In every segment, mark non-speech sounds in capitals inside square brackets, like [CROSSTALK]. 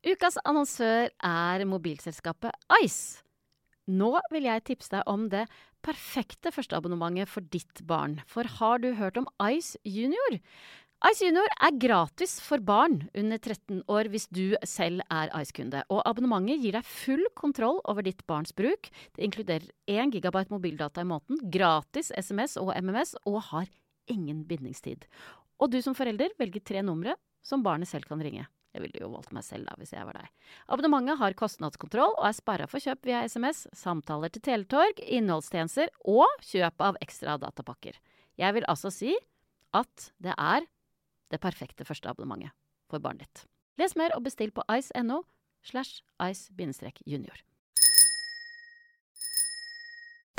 Ukas annonsør er mobilselskapet Ice. Nå vil jeg tipse deg om det perfekte førsteabonnementet for ditt barn. For har du hørt om Ice Junior? Ice Junior er gratis for barn under 13 år hvis du selv er Ice-kunde. Og abonnementet gir deg full kontroll over ditt barns bruk. Det inkluderer 1 gigabyte mobildata i måneden, gratis SMS og MMS, og har ingen bindingstid. Og du som forelder velger tre numre som barnet selv kan ringe. Jeg ville jo valgt meg selv da, hvis jeg var deg. Abonnementet har kostnadskontroll og er sperra for kjøp via SMS, samtaler til Teletorg, innholdstjenester og kjøp av ekstra datapakker. Jeg vil altså si at det er det perfekte første abonnementet for barnet ditt. Les mer og bestill på ice.no slash ice-junior.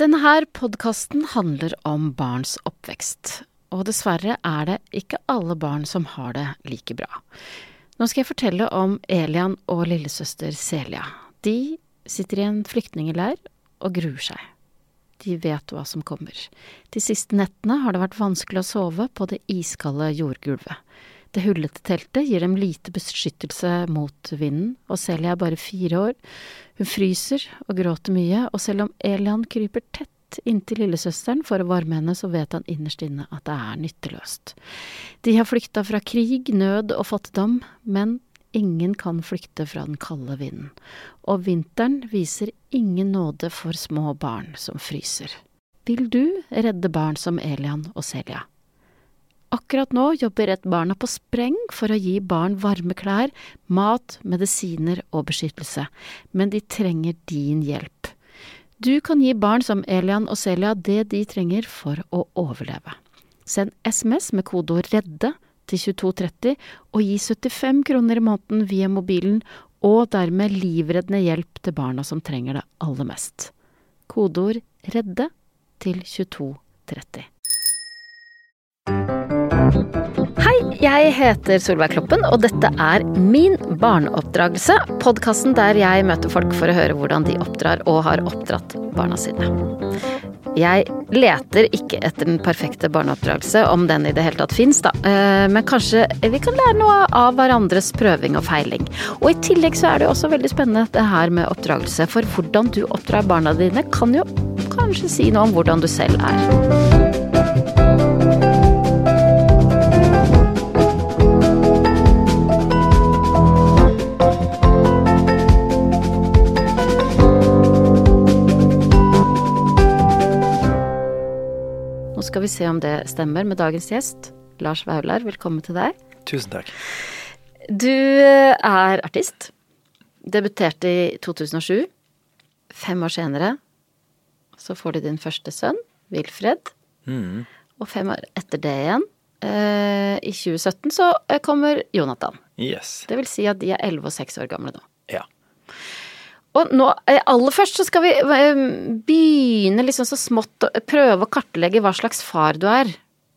Denne podkasten handler om barns oppvekst, og dessverre er det ikke alle barn som har det like bra. Nå skal jeg fortelle om Elian og lillesøster Celia. De sitter i en flyktningleir og gruer seg. De vet hva som kommer. De siste nettene har det vært vanskelig å sove på det iskalde jordgulvet. Det hullete teltet gir dem lite beskyttelse mot vinden, og Celia er bare fire år. Hun fryser og gråter mye, og selv om Elian kryper tett inntil lillesøsteren for å varme henne, så vet han innerst inne at det er nytteløst. De har flykta fra krig, nød og fattigdom, men ingen kan flykte fra den kalde vinden. Og vinteren viser ingen nåde for små barn som fryser. Vil du redde barn som Elian og Celia? Akkurat nå jobber Redd Barna på spreng for å gi barn varme klær, mat, medisiner og beskyttelse, men de trenger din hjelp. Du kan gi barn som Elian og Celia det de trenger for å overleve. Send SMS med kodeord REDDE til 2230 og gi 75 kroner i måneden via mobilen, og dermed livreddende hjelp til barna som trenger det aller mest. Kodeord REDDE til 2230. Jeg heter Solveig Kloppen, og dette er Min barneoppdragelse. Podkasten der jeg møter folk for å høre hvordan de oppdrar og har oppdratt barna sine. Jeg leter ikke etter den perfekte barneoppdragelse, om den i det hele tatt fins, da. Eh, men kanskje vi kan lære noe av hverandres prøving og feiling. Og i tillegg så er det jo også veldig spennende det her med oppdragelse, for hvordan du oppdrar barna dine kan jo kanskje si noe om hvordan du selv er. Skal vi se om det stemmer med dagens gjest. Lars Vaular, velkommen til deg. Tusen takk. Du er artist. Debuterte i 2007. Fem år senere så får du din første sønn, Wilfred. Mm. Og fem år etter det igjen, eh, i 2017, så eh, kommer Jonathan. Yes. Det vil si at de er elleve og seks år gamle nå. Og nå, eh, aller først så skal vi eh, begynne liksom så smått å prøve å kartlegge hva slags far du er.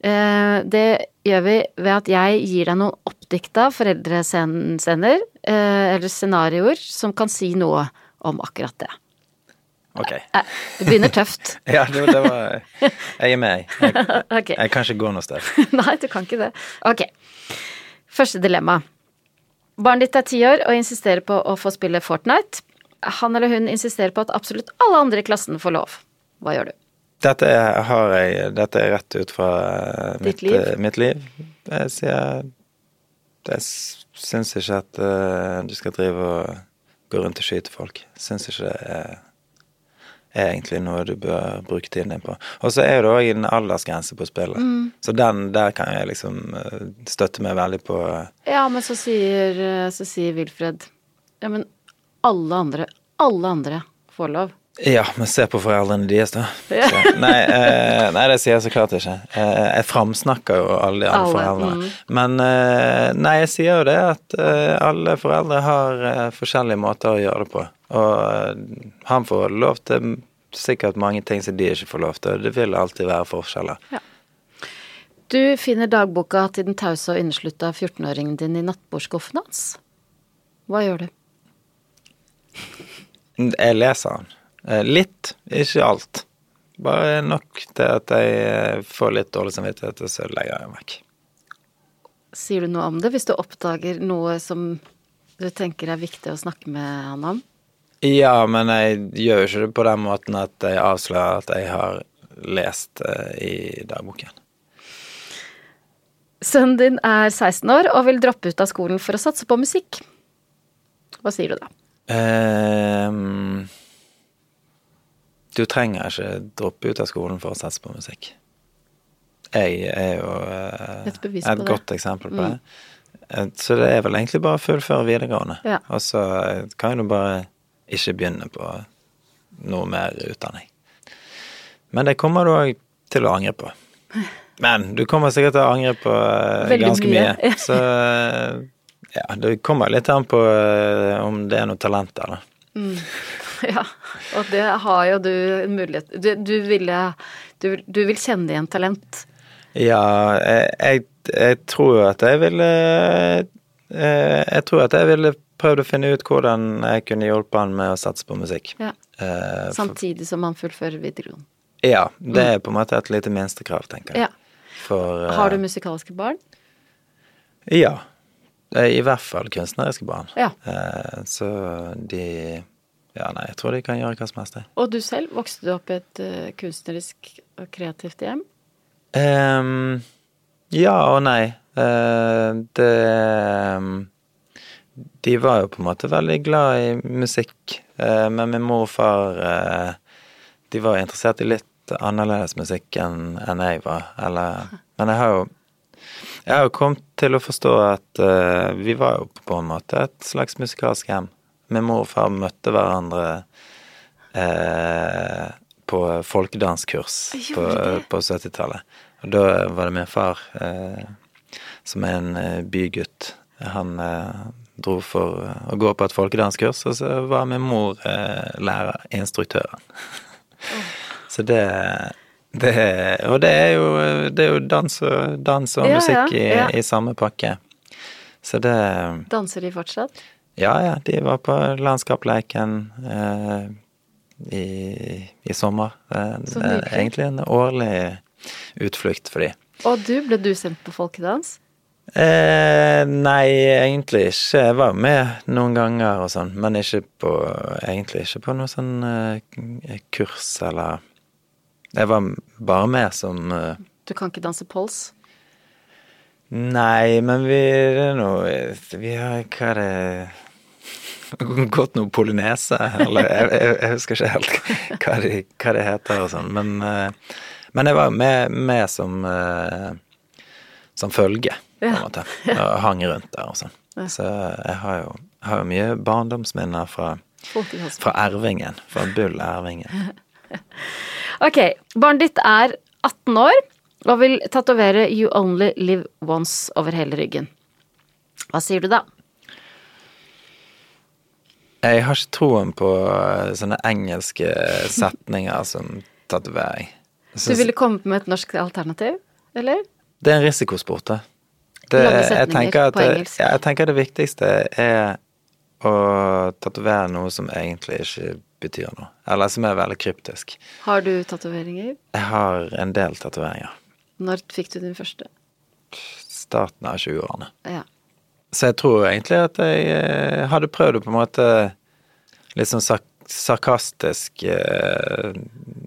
Eh, Det gjør vi ved at jeg gir deg noen oppdikta foreldrescener, eller scenarioer, som kan si noe om akkurat det. Ok. Det begynner tøft. [LAUGHS] Ja, det, det var Jeg er med, jeg. [LAUGHS] Jeg, jeg kan ikke gå noe sted. [LAUGHS] Nei, du kan ikke det. Ok. Første dilemma. Barnet ditt er ti år og insisterer på å få spille Fortnite. Han eller hun insisterer på at absolutt alle andre i klassen får lov. Hva gjør du? Dette er, har jeg, dette er rett ut fra eh, mitt liv? liv. Mitt liv. Jeg sier Jeg syns ikke at uh, du skal drive og gå rundt og skyte folk. Syns ikke det er, er egentlig noe du bør bruke tiden din på. Og så er det òg en aldersgrense på spillet. Mm. Så den der kan jeg liksom eh, støtte meg veldig på. eh, Ja, men så sier, så sier Wilfred Ja, men alle andre, alle andre får lov. Ja, men se på foreldrene deres, da. Ja. Nei, eh, nei, det sier jeg så klart ikke. Eh, jeg framsnakker jo alle de andre Alle, foreldrene. mm. Men eh, nei, jeg sier jo det at eh, alle foreldre har eh, forskjellige måter å gjøre det på. Og eh, han får lov til sikkert mange ting som de ikke får lov til. Det vil alltid være forskjeller. Du finner dagboka til den tause og inneslutta 14-åringen din i nattbordskuffen hans. Hva gjør du? Jeg leser han. Eh, litt, ikke alt. Bare nok til at jeg eh, får litt dårlig samvittighet, og så legger jeg den vekk. Sier du noe om det hvis du oppdager noe som du tenker er viktig å snakke med han om? Ja, men jeg gjør jo ikke det på den måten at jeg avslører at jeg har lest uh, i dagboken. Sønnen din er 16 år og vil droppe ut av skolen for å satse på musikk. Hva sier du da? Um, du trenger ikke droppe ut av skolen for å satse på musikk. Jeg er jo uh, et, et godt eksempel på mm. det. Så det er vel egentlig bare å fullføre videregående. Ja. Og så kan du bare ikke begynne på noe mer utdanning. Men det kommer du òg til å angre på. [LAUGHS] Men du kommer sikkert til å angre på uh, ganske mye. mye. [LAUGHS] Så ja, det kommer litt an på uh, om det er noe talent der, da. Mm. [LAUGHS] Ja, og det har jo du en mulighet Du, du, ville, du, du vil kjenne igjen talent. Ja, jeg, jeg jeg tror at jeg ville eh, Jeg tror at jeg ville prøvd å finne ut hvordan jeg kunne hjulpet han med å satse på musikk. Ja. Uh, Samtidig som han fullfører videregående. Ja. Det er på en måte et lite minstekrav, tenker jeg. Ja. For, Har du musikalske barn? Ja. I hvert fall kunstneriske barn. Ja. Så de Ja, nei, jeg tror de kan gjøre hva som helst. Og du selv, vokste du opp i et kunstnerisk og kreativt hjem? Um, ja og nei. Eh, det De var jo på en måte veldig glad i musikk, eh, men min mor og far eh, De var interessert i litt annerledes musikk enn jeg var. Eller [LAUGHS] Men jeg har jo jeg har jo kommet til å forstå at uh, vi var jo på en måte et slags musikalsk hjem. Min mor og far møtte hverandre uh, på folkedanskurs på, på 70-tallet. Og da var det min far, uh, som er en bygutt. Han dro for å gå på et folkedanskurs, og så var min mor lærer, instruktøren. Oh. så det, det Og det er jo, det er jo dans og, dans og ja, musikk i, ja. i, samme pakke. Så det Danser de fortsatt? Ja, ja. De var på Landskapleiken eh, i, i, sommer. Det er egentlig en årlig utflukt for de. Og du, ble du sendt på folkedans? Eh, nei, egentlig ikke. Jeg var med noen ganger og sånn, men ikke på, egentlig ikke på noe sånn eh, kurs eller Jeg var bare med som uh... Du kan ikke danse pols? Nei, men vi det er noe Vi har Hva er det [LAUGHS] Gått noe polynese, eller jeg, jeg, jeg, husker ikke helt hva det, hva det heter og sånn, men uh, men jeg var med, med som, uh, som følge, på en måte. Og hang rundt der og sånn. Så jeg har jo, har jo mye barndomsminner fra, fra Ervingen. Fra Bull Ervingen. [LAUGHS] ok. Barnet ditt er 18 år og vil tatovere You Only Live Once over hele ryggen. Hva sier du da? Jeg har ikke troen på sånne engelske setninger som tatovering. Du ville kommet med et norsk alternativ, eller? Det er en risikosport, det. det jeg, tenker at, jeg tenker det viktigste er å tatovere noe som egentlig ikke betyr noe. Eller som er veldig kryptisk. Har du tatoveringer? Jeg har en del tatoveringer. Når fikk du din første? Starten av 20-årene. Ja. Så jeg tror egentlig at jeg eh, hadde prøvd å på en måte litt sånn sak sarkastisk eh,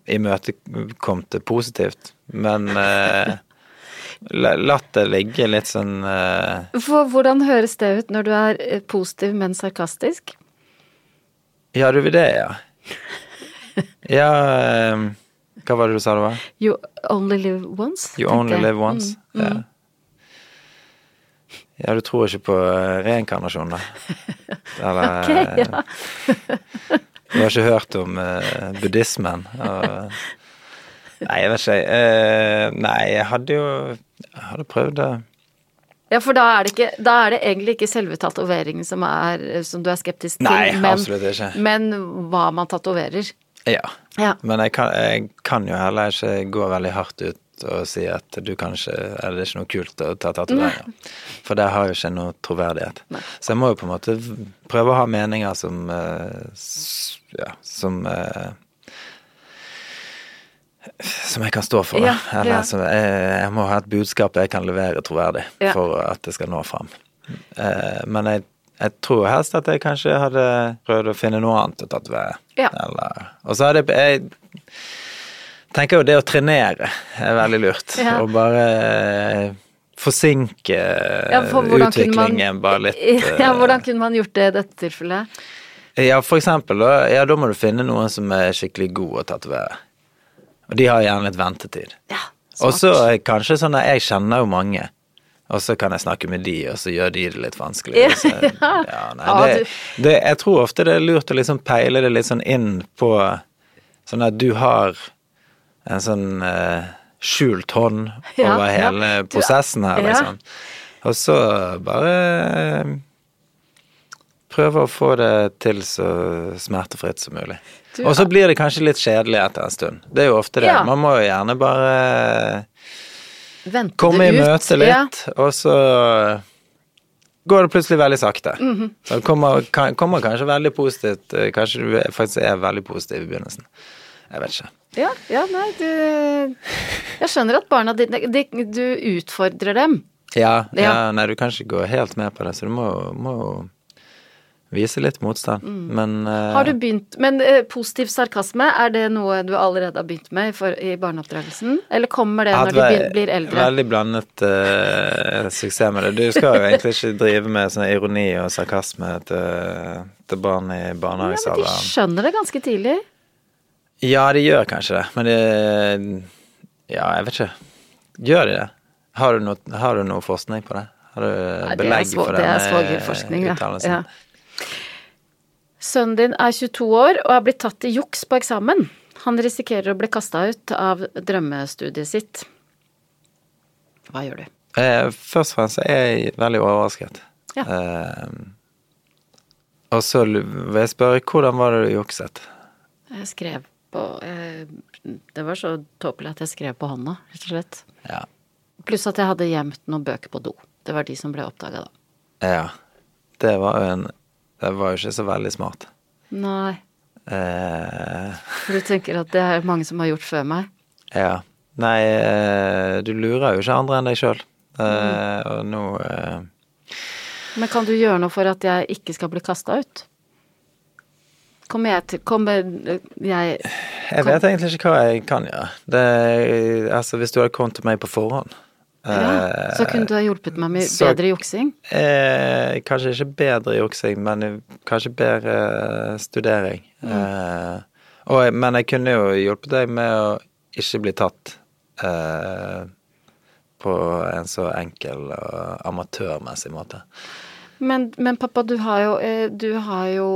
imøtekomte positivt, men eh, latt det ligge litt sånn eh, For hvordan høres det ut når du er eh, positiv, men sarkastisk? Ja, du vil det, ja. [LAUGHS] Ja um, Hva var det du sa det var? You only live once? You only live once, mm, mm. ja. Ja, du tror ikke på eh, reinkarnasjon, da? [LAUGHS] Eller Ok, ja. [LAUGHS] Du har ikke hørt om uh, buddhismen? Og, nei, jeg vet ikke. Uh, nei, jeg hadde jo Jeg hadde prøvd det. Ja, for da er det, ikke, da er det egentlig ikke selve tatoveringen som, som du er skeptisk til, nei, men, absolutt ikke. men hva man tatoverer. Ja. ja. Men jeg kan, jeg kan, jo heller ikke gå veldig hardt ut og si at du kan ikke Er det ikke noe kult å ta tatoveringer. For det har jo ikke noe troverdighet. Nei. Så jeg må jo på en måte prøve å ha meninger som uh, ja, som eh, som jeg kan stå for. Ja, Eller ja. som jeg, jeg, må ha et budskap jeg kan levere troverdig ja. for at det skal nå fram. Eh, men jeg, Jeg tror helst at jeg kanskje hadde prøvd å finne noe annet å tatovere. Ja. Og så hadde jeg tenker jo det å trenere er veldig lurt. Ja. Og bare eh, forsinke Ja, for utviklingen man- bare litt. [LAUGHS] Ja, eh, hvordan kunne man gjort det i dette tilfellet? Ja, for eksempel, ja, da må du finne noen som er skikkelig god å tatovere. Og de har gjerne litt ventetid. Ja, Og så kanskje sånn at jeg kjenner jo mange, og så kan jeg snakke med de, og så gjør de det litt vanskelig. Så- [LAUGHS] ja. nei, det, det, jeg tror ofte det er lurt å liksom peile det litt sånn inn på Sånn at du har en sånn eh, skjult hånd over ja. hele ja. prosessen her, liksom. Og så bare eh, prøve å få det til så smertefritt som mulig. Og så blir det kanskje litt kjedelig etter en stund. Det er jo ofte det. Man må jo gjerne bare Vente det i møte litt, og så går det plutselig veldig sakte. Mhm. Så det kommer, kan, kommer kanskje veldig positivt eh, Kanskje du faktisk er veldig positiv i begynnelsen. Jeg vet ikke. Ja, ja, nei, du Jeg skjønner at barna dine Du utfordrer dem. Ja, ja. Ja. nei, du kan ikke gå helt med på det, så du må må jo vise litt motstand. Men eh, Mm. Har du begynt Men uh, positiv sarkasme, er det noe du allerede har begynt med i, for, i barneoppdragelsen? Eller kommer det når du blir eldre? Veldig blandet uh, suksess med det. Du skal jo egentlig ikke drive med sånn ironi og sarkasme til, til barn i Ja, men de skjønner det ganske tidlig. Ja, de gjør kanskje det, men det Ja, jeg vet ikke. Gjør de det? Har du noe, har du noe forskning på det? Har du det er belegg for det er denne svogerforskning, ja. Sønnen din er 22 år og er blitt tatt i juks på eksamen. Han risikerer å bli kasta ut av drømmestudiet sitt. Hva gjør du? Eh, først og fremst er jeg veldig overrasket. Ja. Eh, og så vil jeg spørre, hvordan var det du jukset? Jeg skrev på eh, Det var så tåpelig at jeg skrev på hånda, rett og slett. Ja. Pluss at jeg hadde gjemt noen bøker på do. Det var de som ble oppdaga da. ja. Det var jo en Det var jo ikke så veldig smart. Nei, Eh, for du tenker at det er mange som har gjort før meg. ja. Nei, eh, du lurer jo ikke andre enn deg sjøl. Mm. og nå eh, Men kan du gjøre noe for at jeg ikke skal bli kasta ut? Kommer jeg til Kommer jeg Jeg vet egentlig ikke hva jeg kan gjøre. Det, altså, hvis du hadde kommet til meg på forhånd ja, Så kunne du ha hjulpet meg med så- bedre juksing? eh, Kanskje ikke bedre juksing, men kanskje bedre studering. Mm. Eh, og, men jeg kunne jo hjulpet deg med å ikke bli tatt eh, på en så enkel og amatørmessig måte. Men, men pappa, du har jo, eh, du har jo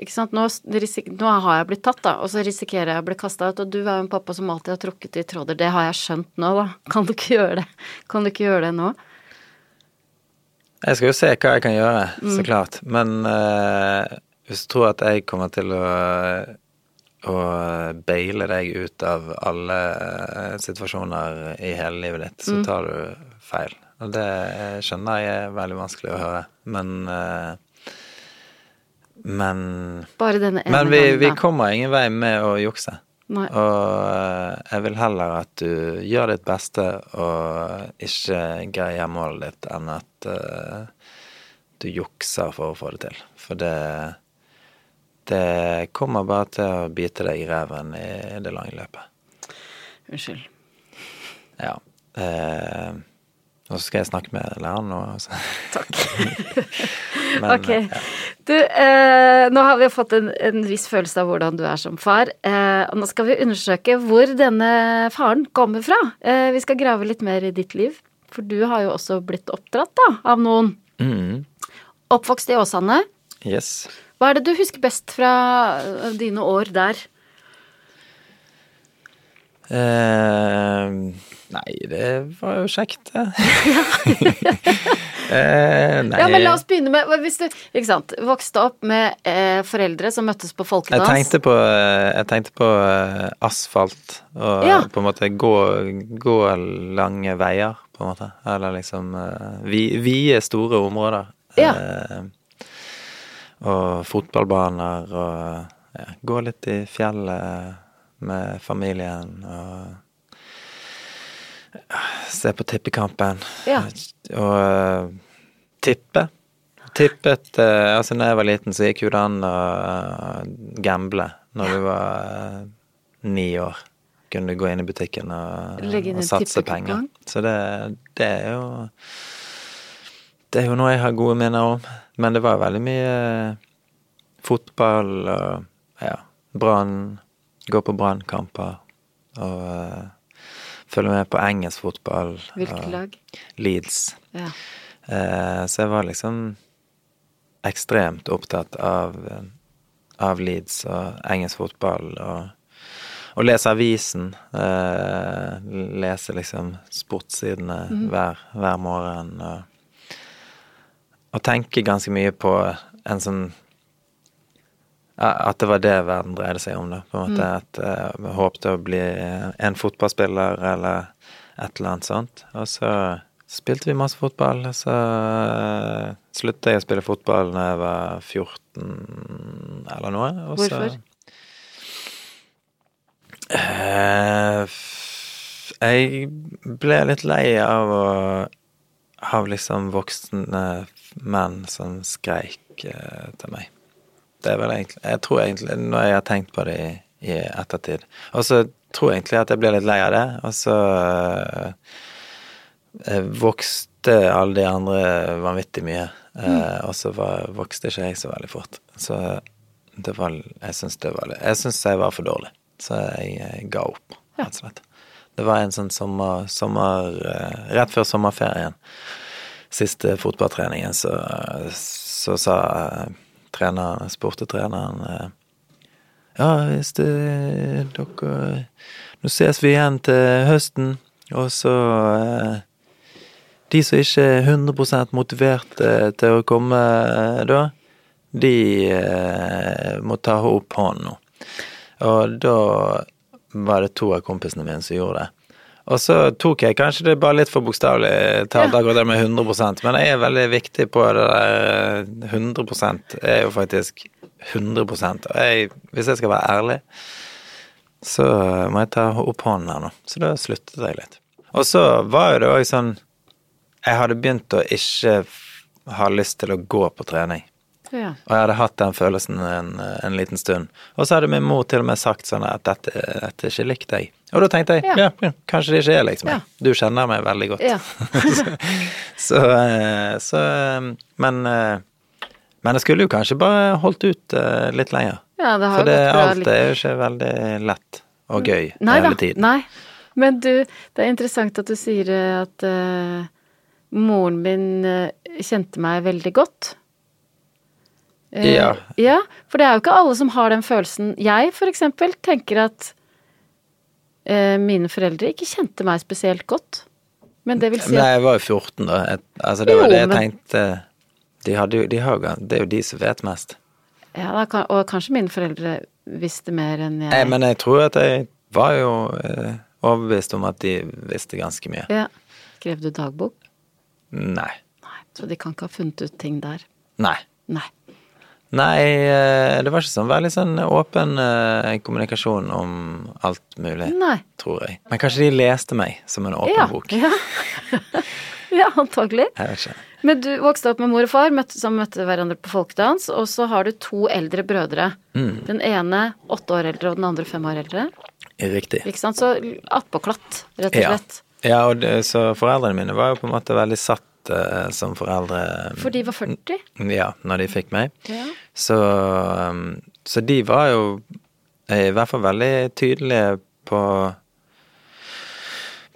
Ikke sant, nå, nå har jeg blitt tatt, da, og så risikerer jeg å bli kasta ut. Og du er jo en pappa som alltid har trukket i tråder. Det har jeg skjønt nå, da. Kan du ikke gjøre det? Kan du ikke gjøre det nå? Jeg skal jo se hva jeg kan gjøre, Mm. så klart. Men eh, hvis du tror at jeg kommer til å, å baile deg ut av alle eh, situasjoner i hele livet ditt, Mm. så tar du feil. Det skjønner jeg er veldig vanskelig å høre. Men eh, Men Men vi, vi kommer ingen vei med å jukse. Nei. Og eh, jeg vil heller at du gjør ditt beste og ikke greier målet ditt, enn at eh, du jukser for å få det til. For det Det kommer bare til å bite deg i reven i det lange løpet. Unnskyld. Ja. Eh, og så skal jeg snakke med læreren nå. Så. Takk. [LAUGHS] Men, ok. ja. Du, eh, nå har vi fått en, en viss følelse av hvordan du er som far. Eh, og nå skal vi undersøke hvor denne faren kommer fra. Eh, vi skal grave litt mer i ditt liv. For du har jo også blitt oppdratt da, av noen. Mm. Oppvokst i Åsane. Yes. Hva er det du husker best fra dine år der? Eh, nei, det var jo kjekt, det. [LAUGHS] eh, nei Ja, men la oss begynne med hvis du, Ikke sant. Vokste opp med eh, foreldre som møttes på jeg tenkte på, jeg tenkte på asfalt og Ja. på en måte gå, gå lange veier, på en måte. Eller liksom eh, vi- vide, store områder. Ja. Eh, og fotballbaner og ja, gå litt i fjellet med familien og se på tippekampen. Ja. Og eh, tippe. tippet eh, Altså, når jeg var liten, så gikk jo det an å eh, gamble når du var ni år. Kunne du gå inn i butikken og, og satse penger. Så det, det er jo Det er jo noe jeg har gode minner om. Men det var veldig mye fotball og ja, Brann. Gå på Brannkamper. Og uh, følge med på engelsk fotball. Hvilket lag? Leeds. Ja. Uh, så jeg var liksom ekstremt opptatt av, eh, av Leeds og engelsk fotball og, å lese avisen. Eh, lese liksom sportssidene hver, hver morgen. Og, og tenke ganske mye på en sånn At det var det verden dreide seg om, da. På en måte At eh, jeg håpte å bli en fotballspiller eller et eller annet sånt. Og så spilte vi masse fotball. og Så eh, sluttet jeg å spille fotball når jeg var 14 eller noe. Og Hvorfor? Så, uh, jeg ble litt lei av å ha liksom voksne menn som skreik eh, til meg. Det er vel egentlig Jeg tror egentlig, når jeg har tenkt på det i, i ettertid Og så tror jeg egentlig at jeg ble litt lei av det, og så øh, vokste alle de andre vanvittig mye. Eh, og så var, vokste ikke jeg så veldig fort. Så det var Jeg syns det var Jeg syns jeg var for dårlig. Så jeg, jeg ga opp, rett og slett. Det var en sånn sommer, sommer Rett før sommerferien, siste fotballtreningen, så, så sa treneren, spurte treneren eh, Ja, hvis det dere Nå ses vi igjen til høsten, og så eh, De som ikke er 100 motivert eh, til å komme da, de må ta opp hånden nå. Og da var det to av kompisene mine som gjorde det. Og så tok jeg kanskje det bare litt for bokstavelig talt, akkurat det med 100% men jeg er veldig viktig på det der eh, 100 er jo faktisk 100 Og jeg, hvis jeg skal være ærlig, så må jeg ta opp hånden her nå. Så da sluttet jeg litt. Og så var jo det òg sånn Jeg hadde begynt å ikke ha lyst til å gå på trening. Ja. Og jeg hadde hatt den følelsen en, en liten stund. Og så hadde min mor til og med sagt sånn at dette, dette er ikke likt deg. Og da tenkte jeg Ja. ja, kanskje det ikke er liksom meg. Ja. Du kjenner meg veldig godt. Ja. [LAUGHS] så, eh, så eh, Men eh, Men jeg skulle jo kanskje bare holdt ut litt lenger. ja, det har For det, alt litt- er jo ikke veldig lett og gøy Nei hele da, tiden. Nei. Men du, det er interessant at du sier at uh, moren min kjente meg veldig godt. Eh, Ja. ja. For det er jo ikke alle som har den følelsen. Jeg for eksempel tenker at eh, mine foreldre ikke kjente meg spesielt godt. Men det vil si Nei, jeg var jo 14 da. Jeg, altså, det var Jo, det jeg men- tenkte. De hadde jo, de har, det er jo de som vet mest. ja, da Og kanskje mine foreldre visste mer enn jeg. Nei, men jeg tror at jeg var jo eh, overbevist om at de visste ganske mye. ja. Skrev du dagbok? Nei. Nei. Så de kan ikke ha funnet ut ting der. Nei. Nei. Nei, eh, det var ikke sånn veldig sånn åpen eh, kommunikasjon om alt mulig, Nei. tror jeg. Men kanskje de leste meg som en åpen Ja. bok. [LAUGHS] Ja. ja, antagelig. Jeg vet ikke. Men du vokste opp med mor og far møtte, som møtte hverandre på folkedans, og så har du to eldre brødre. Mm. Den ene åtte år eldre, og den andre fem år eldre. Riktig. Ikke sant? Så attpåklatt, rett og Ja. slett. Ja, og det, så foreldrene mine var jo på en måte veldig satt eh, som foreldre For de var 40. Ja, når de fikk meg. Ja. Så, um, så de var jo eh, i hvert fall veldig tydelige på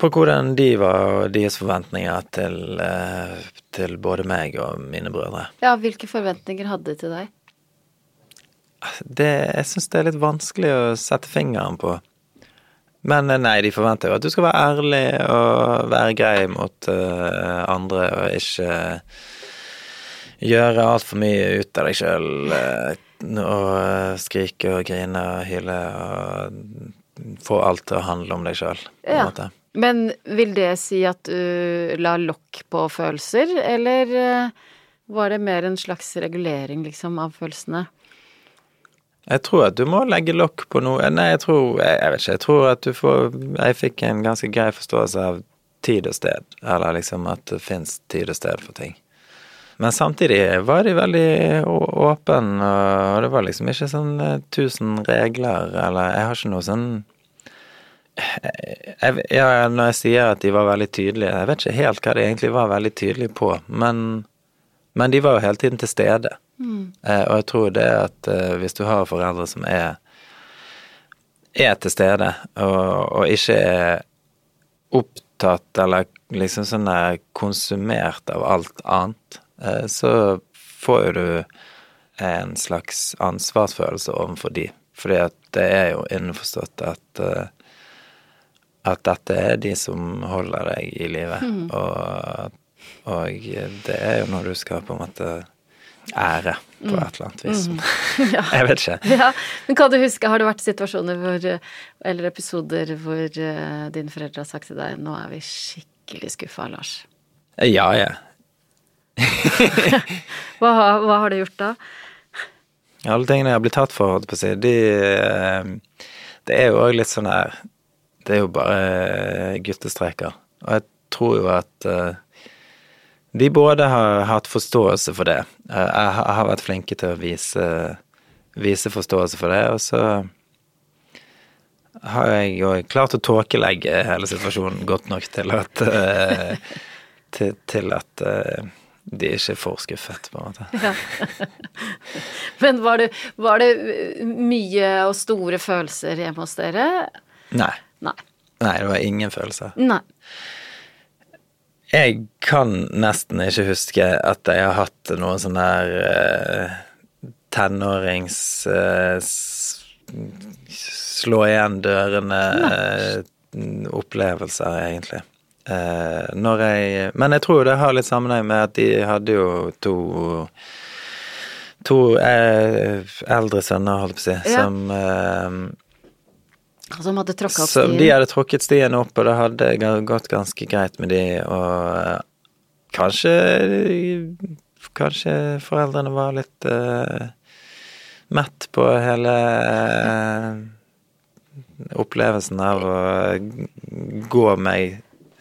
på hvordan de var, og deres forventninger til, eh, til både meg og mine brødre. ja, hvilke forventninger hadde de til deg? Det, jeg syns det er litt vanskelig å sette fingeren på. Men eh, nei, de forventer jo at du skal være ærlig og være grei mot uh, andre, og ikke gjøre altfor mye ut av deg sjøl. og eh, skrike og grine og hyle og få alt til å handle om deg sjøl, på en Ja. måte. Men vil det si at du la lokk på følelser, eller var det mer en slags regulering, liksom, av følelsene? Jeg tror at du må legge lokk på noe Nei, jeg tror Jeg, jeg vet ikke. Jeg tror at du får Jeg fikk en ganske grei forståelse av tid og sted. Eller liksom at det fins tid og sted for ting. Men samtidig var de veldig åpen, og det var liksom ikke sånn eh, tusen regler, eller Jeg har ikke noe sånn jeg, Ja, når jeg sier at de var veldig tydelige, jeg vet ikke helt hva de egentlig var veldig tydelige på, men, men de var jo hele tiden til stede. Eh, og jeg tror det at eh, hvis du har foreldre som er er til stede, og, og ikke er opptatt eller liksom sånn er konsumert av alt annet, eh, så får jo du en slags ansvarsfølelse overfor de. Fordi at det er jo innforstått at at dette er de som holder deg i live. Og, og det er jo når du skal på en måte ære på et eller annet vis. [LAUGHS] Ja. Jeg vet ikke. Ja, men kan du huske, har det vært situasjoner hvor, eller episoder hvor uh, dine foreldre har sagt til deg 'nå er vi skikkelig skuffa, Lars'? Ja, ja. [LAUGHS] Hva, hva har du gjort da? Alle tingene jeg har blitt tatt for, holdt på å si, de eh, Det er jo òg litt sånn her Det er jo bare guttestreker. Og jeg tror jo at eh, de både har hatt forståelse for det. Eh, Jeg har- vært flinke til å vise, vise forståelse for det, og så har jeg jo klart å tåkelegge hele situasjonen godt nok til at eh, til, til at eh, de ikke er for skuffet, på en måte. [LAUGHS] Men var det, var det mye og store følelser hjemme hos dere? Nei. Nei. Nei, det var ingen følelser. Nei. Jeg kan nesten ikke huske at jeg har hatt noen sånn der uh, tenårings uh, slå igjen dørene-opplevelser, egentlig. Eh, når jeg Men jeg tror det har litt sammenheng med at de hadde jo to To eldre sønner, holdt jeg på å si, Ja. som Som hadde tråkka opp så de hadde tråkket stien opp, og det hadde gått ganske greit med de, og eh, kanskje Kanskje foreldrene var litt uh, mett på hele uh, opplevelsen av å gå meg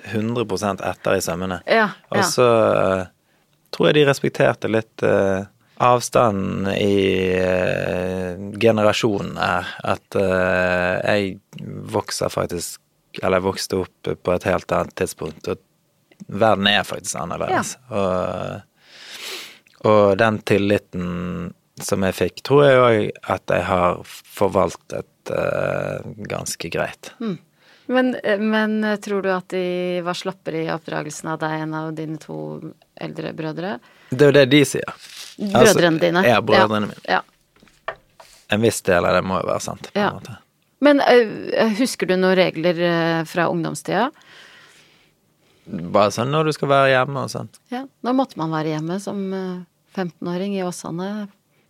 100 etter i sømmene. Ja. Og så uh, tror jeg de respekterte litt eh, avstanden i eh, generasjonen her. At eh, jeg vokser faktisk Eller jeg vokste opp på et helt annet tidspunkt, og verden er faktisk annerledes. Og, og den tilliten som jeg fikk, tror jeg òg at jeg har forvaltet eh, ganske greit. Men, men tror du at de var slappere i oppdragelsen av deg enn av dine to eldre brødre? Det er jo det de sier. Altså, Brødrene dine? Ja, brødrene mine. Ja. En viss del av det må jo være sant. på en Ja. måte. Men uh, husker du noen regler uh, fra ungdomstida? Bare sånn når du skal være hjemme og sånn. Ja. Når måtte man være hjemme som uh, 15-åring i Åsane?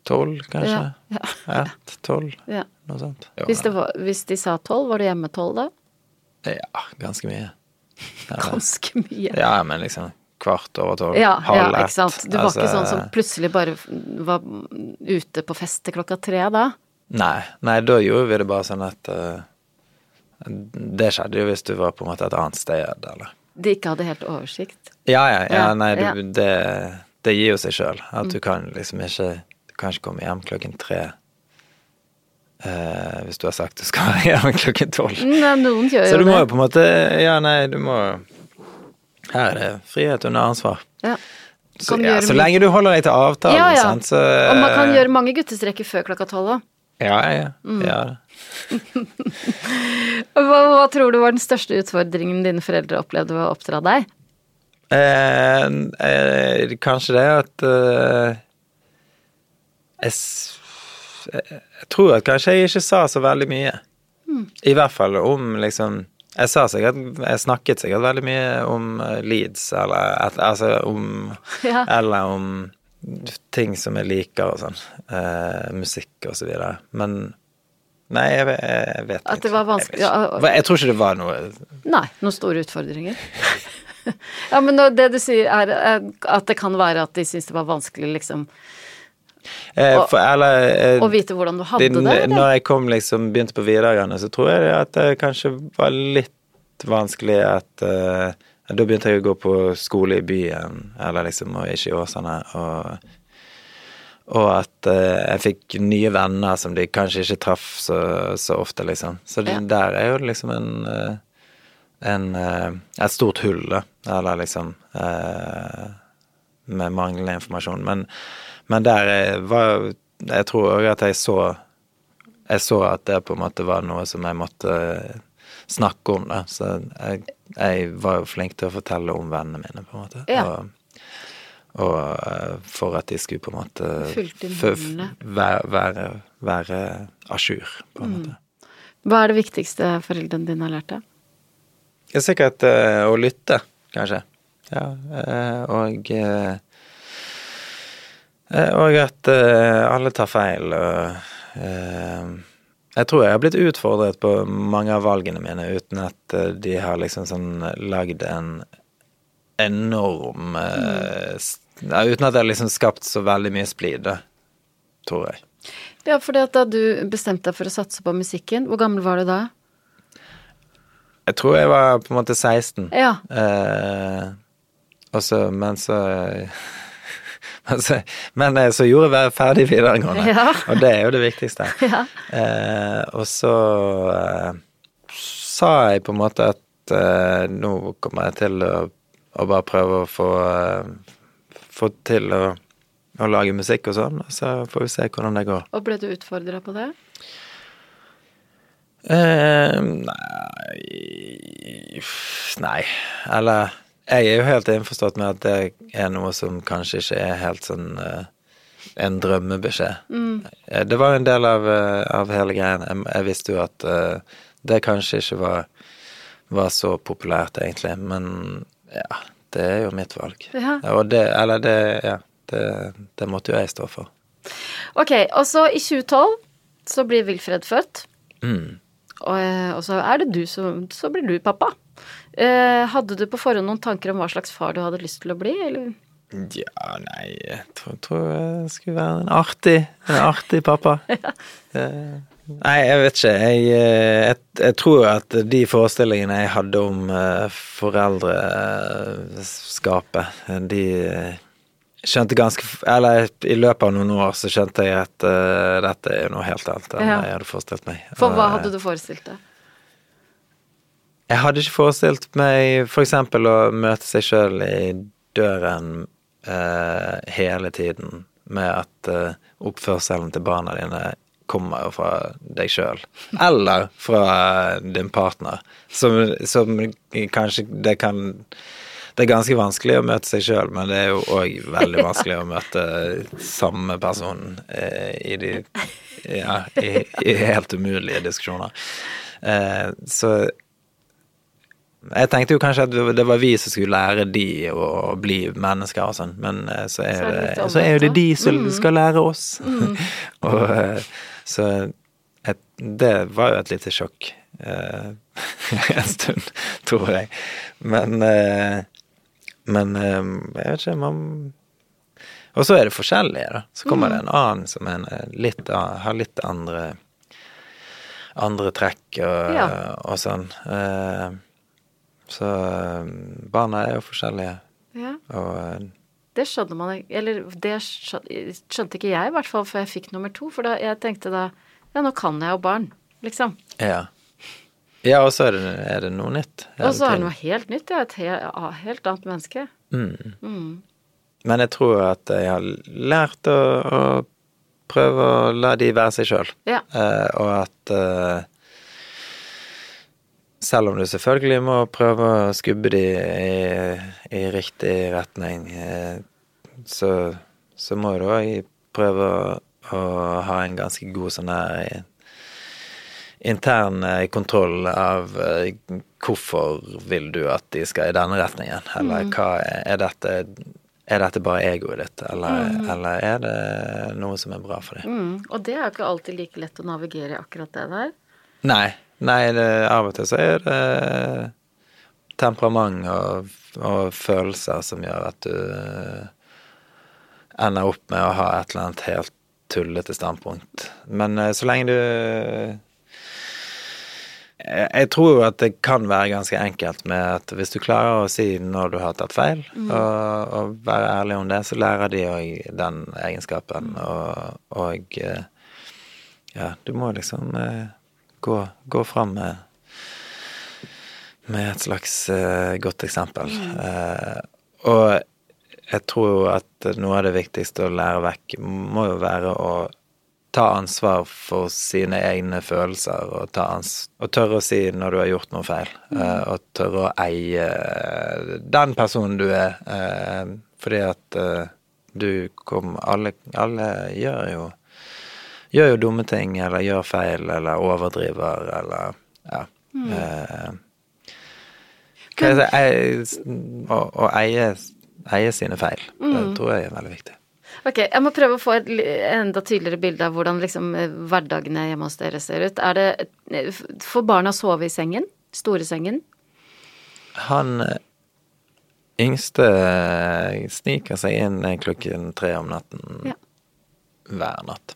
Tolv, kanskje? Ja. ja. Ett, tolv, ja. noe sånt. Jo, Hvis, var, hvis de sa tolv, var du hjemme tolv da? Ja, ganske mye. Ganske mye. ja, men liksom kvart over tolv, Ja, ja, halv ett. ikke sant. Du var ikke Altså, sånn som plutselig bare var ute på fest til klokka tre da? Nei, nei, da gjorde vi det bare sånn at uh, Det skjedde jo hvis du var på en måte et annet sted, eller De ikke hadde helt oversikt? Ja, ja, ja, nei, du, ja. Mm. Det, det gir jo seg sjøl. At du kan liksom ikke Du kan ikke komme hjem klokken tre Uh, hvis du har sagt du skal [LAUGHS] hjem klokken tolv. Så du må jo på en måte Ja, nei, du må Her er det frihet under ansvar. Ja. Så, ja, så lenge du holder deg til avtalen, Ja, ja. sant, så Og man kan gjøre mange guttestreker før klokka tolv òg. Ja, ja. Mm. ja. [LAUGHS] Hva, hva tror du var den største utfordringen dine foreldre opplevde ved å oppdra deg? Eh, eh, kanskje det at eh, jeg, jeg tror at kanskje jeg ikke sa så veldig mye. Mm. I hvert fall om liksom Jeg sikkert Jeg snakket sikkert veldig mye om eh, Leeds, eller altså om [LAUGHS] Ja. Eller om ting som jeg liker og sånn. Eh, musikk og så videre. Men Nei, jeg, jeg vet At det var vanskelig- Jeg, jeg tror ikke det var noe Nei, noen store utfordringer. [LAUGHS] ja, men det du sier er eh, at det kan være at de syns det var vanskelig liksom eh, Og- for, Eller eh, å vite hvordan du hadde det, det? eller? Når jeg kom liksom, begynte på videregående, så tror jeg det at det kanskje var litt vanskelig at eh, Da begynte jeg å gå på skole i byen, eller liksom, og ikke i Åsane. Og, og at eh, jeg fikk nye venner som de kanskje ikke traff så, så ofte, liksom. Så det, Ja. der er jo liksom en, eh, en eh, et stort hull, da. Eller liksom eh, Med manglende informasjon. Men, men der eh, var Jeg tror òg at jeg så Jeg så at det på en måte var noe som jeg måtte snakke om, da. Så jeg, jeg var jo flink til å fortelle om vennene mine, på en måte. Ja. Og, og eh, for at de skulle på en måte være, være, være à jour, på Mm. en måte. Hva er det viktigste foreldrene dine har lært deg? Er sikkert eh, å lytte, kanskje. Ja, eh, og eh, eh, Og at eh, alle tar feil, eh, Jeg tror jeg har blitt utfordret på mange av valgene mine uten at eh, de har liksom sånn lagd en enorm eh, Uten at det har liksom skapt så veldig mye splid, tror jeg. Ja, fordi da du bestemte deg for å satse på musikken, hvor gammel var du da? Jeg tror jeg var på en måte 16. Ja. Eh, og så, men så men [LAUGHS] så, men eh, så gjorde jeg ferdig videregående, Ja. og det er jo det viktigste. [LAUGHS] Ja. Eh, og så eh, sa jeg på en måte at eh, nå kommer jeg til å, å bare prøve å få, eh, få til å, å lage musikk og sånn, og så får vi se hvordan det går. Og ble du utfordra på det? Eh, nei Nei. Eller jeg er jo helt innforstått med at det er noe som kanskje ikke er helt sånn uh, en drømmebeskjed. Mm. Det var en del av, eh, av hele greien. Jeg, jeg visste jo at uh, det kanskje ikke var, var så populært, egentlig. Men ja, det er jo mitt valg. Ja. Og det Eller det Ja. Det, det måtte jo jeg stå for. Ok, og så i 2012 så blir Wilfred født. Mm. Og, eh, og så er det du som Så blir du pappa. Eh, hadde du på forhånd noen tanker om hva slags far du hadde lyst til å bli, eller? Ja, nei, jeg tror, tror jeg skulle være en artig, en artig pappa. [LAUGHS] Eh, Nei, jeg vet ikke. Jeg, eh, jeg, jeg tror at de forestillingene jeg hadde om foreldreskapet, de skjønte ganske Eller i løpet av noen år så skjønte jeg at uh, dette er noe helt annet enn Ja. jeg hadde forestilt meg. For hva hadde du forestilt deg? Jeg hadde ikke forestilt meg for eksempel å møte seg sjøl i døren eh, hele tiden, med at eh, oppførselen til barna dine kommer jo fra deg sjøl, eller fra din partner, som, som kanskje det kan det er ganske vanskelig å møte seg sjøl, men det er jo òg veldig vanskelig å møte samme person eh, i de ja, i, i helt umulige diskusjoner. Eh, så jeg tenkte jo kanskje at det var vi som skulle lære de å bli mennesker og sånn, men eh, så er, Så det det, så er jo det de som mm. skal lære oss. [LAUGHS] og eh, så et, det var jo et lite sjokk eh, [LAUGHS] en stund, tror jeg. Men Men jeg vet ikke, man Og så er det forskjellige, da. Så kommer det en annen som en, litt, har litt andre andre trekk og, Ja. og sånn. Så eh, barna er jo forskjellige, Ja, og eh, det skjønner man Eller det skjønte ikke jeg, i hvert fall, før jeg fikk nummer to. For da, jeg tenkte da Ja, nå kan jeg jo barn, liksom. ja. Ja, og så er det, er det noe nytt. Og så er det noe helt nytt. Jeg er et he ah, helt annet menneske. Mm. Mm. Men jeg tror at jeg har lært å, å prøve å la de være seg sjøl. Ja. Eh, og at eh, selv om du selvfølgelig må prøve å skubbe de i, i riktig retning, eh, så, så må du òg prøve å, ha en ganske god sånn her eh, intern eh, kontroll av hvorfor vil du at de skal i denne retningen, eller hva er, er dette er dette bare egoet ditt, eller, eller er det noe som er bra for deg? Mm. Og det er jo ikke alltid like lett å navigere i akkurat det der. Nei. Nei, det, av og til så er det temperament og, og følelser som gjør at du eh, ender opp med å ha et eller annet helt tullete standpunkt. Men eh, så lenge du jeg, tror jo at det kan være ganske enkelt med at hvis du klarer å si når du har tatt feil, og, og være ærlig om det, så lærer de òg den egenskapen. Og, og eh, ja, du må liksom eh, gå, gå fram med med et slags uh, godt eksempel. Uh, og jeg tror at noe av det viktigste å lære vekk må jo være å ta ansvar for sine egne følelser, og, ta ans og tørre å si når du har gjort noe feil. eh, og tørre å eie den personen du er. fordi at du kom Alle, alle gjør jo gjør jo dumme ting, eller gjør feil, eller overdriver, eller ja. Eh, hva er det, ei- å, å eie, eie sine feil. Det tror jeg er veldig viktig. Ok, jeg må prøve å få et enda tydeligere bilde av hvordan liksom eh, hverdagene hjemme hos dere ser ut. Er det eh, Får barna sove i sengen? Store sengen? Han eh, yngste eh, sniker seg inn eh, klokken tre om natten Ja. hver natt.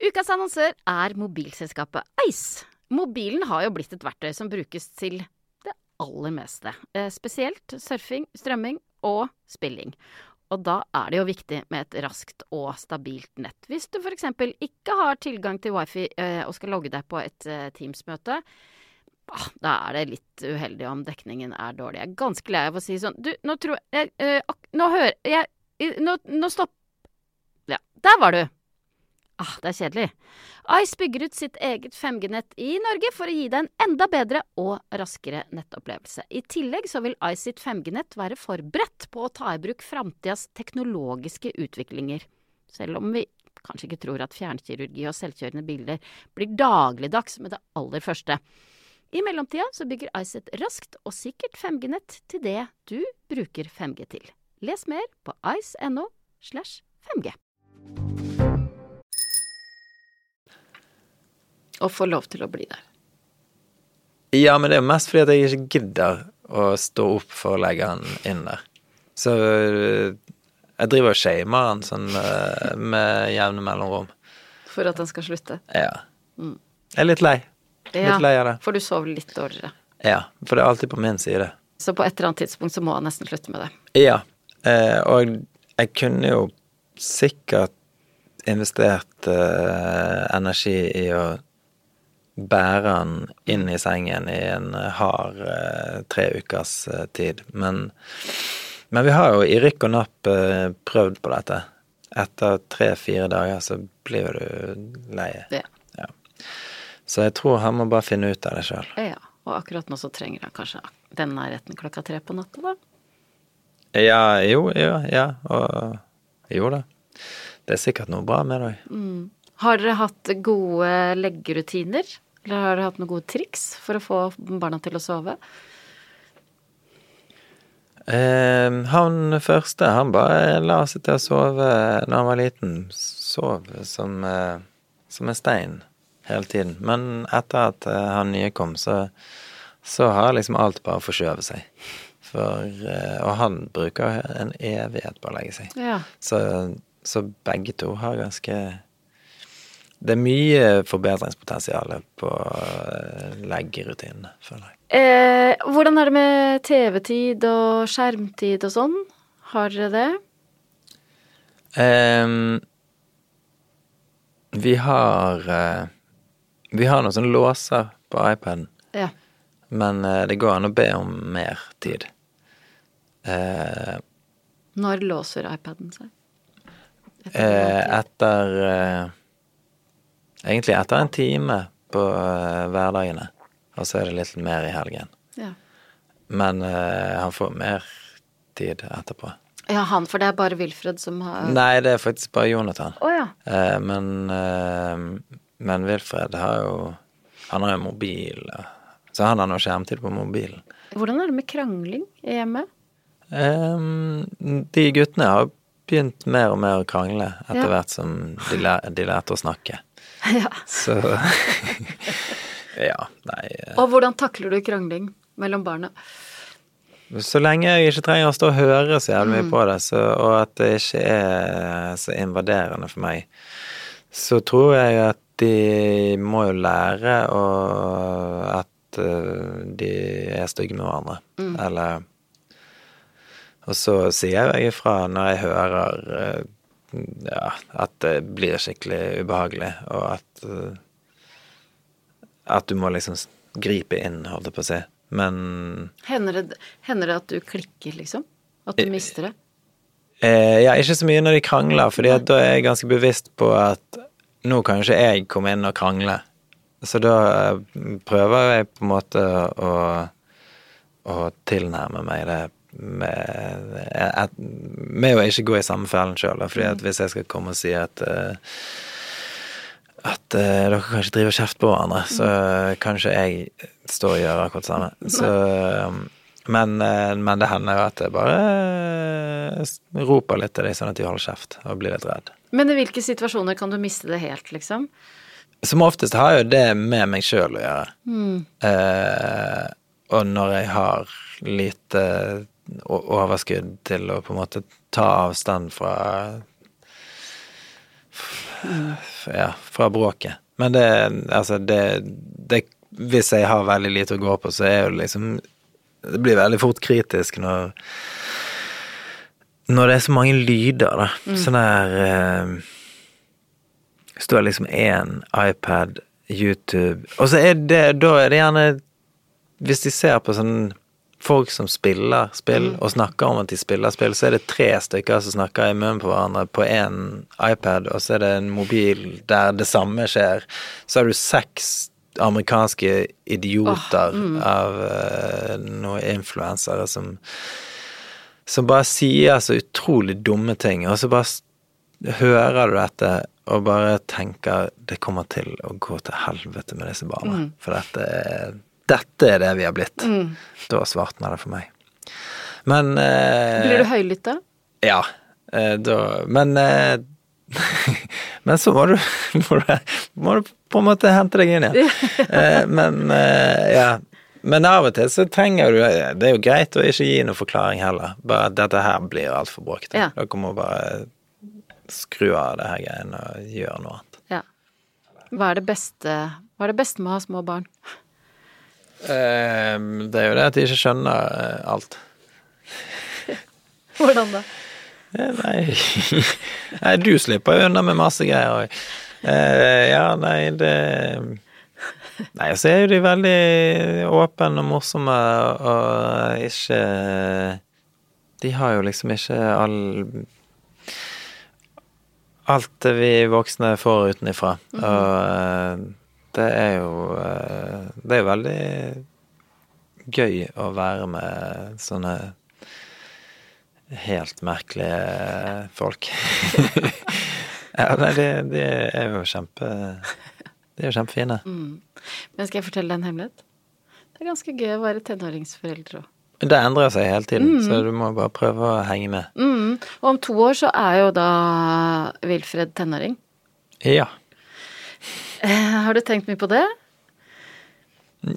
Ukas annonsør er mobilselskapet Ice. Mobilen har jo blitt et verktøy som brukes til det aller meste. Eh, spesielt surfing, strømming og spilling. Og da er det jo viktig med et raskt og stabilt nett. Hvis du f.eks. ikke har tilgang til wifi eh, og skal logge deg på et eh, Teams-møte, ah, da er det litt uheldig om dekningen er dårlig. Jeg er ganske lei av å si sånn Du, nå tror jeg Nå hører jeg Nå, nå stopp Ja, der var du! Ah, det er kjedelig. Ice bygger ut sitt eget 5G-nett i Norge for å gi deg en enda bedre og raskere nettopplevelse. I tillegg så vil Ice sitt 5G-nett være forberedt på å ta i bruk framtidas teknologiske utviklinger. Selv om vi kanskje ikke tror at fjernkirurgi og selvkjørende biler blir dagligdags med det aller første. I mellomtida så bygger Ice et raskt og sikkert 5G-nett til det du bruker 5G til. Les mer på ice.no slash 5G. Og få lov til å bli der. Ja, men det er mest fordi at jeg ikke gidder å stå opp for å legge den inn der. Så øh, jeg driver og shamer han sånn øh, med jevne mellomrom. For at den skal slutte. Ja. Jeg er litt lei. Litt lei av det. For du sover litt dårligere. Ja, for det er alltid på min side. Så på et eller annet tidspunkt så må han nesten slutte med det. Ja, eh, og jeg kunne jo sikkert investert eh, energi i å bære han inn i sengen i en hard eh, tre ukers eh, tid. Men, men vi har jo i rykk og napp eh, prøvd på dette. Etter tre-fire dager så blir du lei. Ja. Ja. Så jeg tror han må bare finne ut av det sjøl. ja. Og akkurat nå så trenger han kanskje den nærheten klokka tre på natta, da. Ja, jo, ja, ja. Og jo da. Det er sikkert noe bra med det òg. Har dere hatt gode leggerutiner? Eller har dere hatt noen gode triks for å få barna til å sove? Eh, han første, han bare la seg til å sove når han var liten. Sov som, eh, som en stein hele tiden. Men etter at eh, han nye kom, så, så har liksom alt bare forskjøvet seg. For, eh, og han bruker en evighet på å legge seg. Ja. Så, så begge to har ganske Det er mye forbedringspotensial på eh, leggerutinene, føler jeg. Eh, hvordan er det med TV-tid og skjermtid og sånn? Har dere det? Eh, vi har eh, Vi har noen sånne låser på iPaden. Ja. Men eh, det går an å be om mer tid. Eh, Når låser iPaden seg? etter eh, Egentlig etter en time på eh, hverdagene. Og så er det litt mer i helgen. Ja. Men uh, han får mer tid etterpå. ja, han, for det er bare Wilfred som har Nei, det er faktisk bare Jonathan. Oh, ja. uh, men uh, Men Wilfred har jo Han har jo mobil, så han har nå skjermtid på mobilen. Hvordan er det med krangling i hjemmet? Ehm, de guttene har begynt mer og mer å krangle etter Ja. hvert som de, lær, de lærte å snakke. [LAUGHS] ja. Så [LAUGHS] Ja, nei eh, Og hvordan takler du krangling mellom barna? Så lenge jeg ikke trenger å stå og høre så jævlig mye på det, så, og at det ikke er så invaderende for meg, så tror jeg at de må jo lære å, at eh, de er stygge med hverandre. Eller Og så sier jeg ifra når jeg hører eh, ja, at det blir skikkelig ubehagelig, og at eh, At du må liksom gripe inn, holdt jeg på å si. Men Hender det, hender det at du klikker, liksom? At du mister det? Eh, ja, ikke så mye når de krangler, fordi da er jeg ganske bevisst på at nå kan jo ikke jeg komme inn og krangle. Så da eh, prøver jeg på en måte å, å tilnærme meg det med, å ikke gå i samme fellen sjøl. Fordi hvis jeg skal komme og si at eh, at uh, dere kan ikke drive og på hverandre, så kan kanskje jeg står og gjør akkurat det samme. [LAUGHS] Så, men, eh, men det hender jo at jeg bare roper litt til dem, sånn at de holder kjeft og blir litt redd. Men i hvilke situasjoner kan du miste det helt, liksom? Som oftest har jo det med meg sjøl å gjøre. Eh, og når jeg har lite overskudd til å på en måte ta avstand fra Ja, fra bråket. Men det Altså, det, det Hvis jeg har veldig lite å gå på, så er jo liksom Det blir veldig fort kritisk når Når det er så mange lyder, da. Sånn der eh, står liksom én iPad, YouTube Og så er det Da er det gjerne Hvis de ser på sånn folk som spiller spill, og snakker om at de spiller spill, så er det tre stykker som snakker i munnen på hverandre på én iPad, og så er det en mobil der det samme skjer. Så har du seks amerikanske idioter av uh, noen influensere som som bare sier så utrolig dumme ting, og så bare hører du dette og bare tenker det kommer til å gå til helvete med disse barna. For dette er, dette er det vi har blitt. Da svartna det for meg. Men eh, Blir du høylytt da? Ja. Eh, da Men eh, [LAUGHS] Men så må du, [LAUGHS] må du Må du på en måte hente deg inn igjen. [LAUGHS] Eh, men eh, ja. Men av og til så trenger du Det er jo greit å ikke gi noen forklaring heller. Bare at dette her blir altfor bråkete. Ja. Dere må bare skru av det her greiene og gjøre noe annet. Ja. Hva er det beste, hva er det beste med å ha små barn? Eh, det er jo det at de ikke skjønner eh, alt. [LAUGHS] Hvordan da? Eh, Nei. [LAUGHS] nei, du slipper jo unna med masse greier òg. ja, nei, det Nei, så er jo de veldig åpne og morsomme og ikke De har jo liksom ikke all Alt vi voksne får utenifra. Og eh, det er jo eh, Det er jo veldig gøy å være med sånne helt merkelige folk. [LAUGHS] ja, nei, de, de er jo kjempe De er jo kjempefine. Men skal jeg fortelle deg en hemmelighet? Det er ganske gøy å være tenåringsforeldre òg. Det endrer seg hele tiden, så du må bare prøve å henge med. Mm. Og om to år så er jo da Wilfred tenåring. Ja. Eh, har du tenkt mye på det?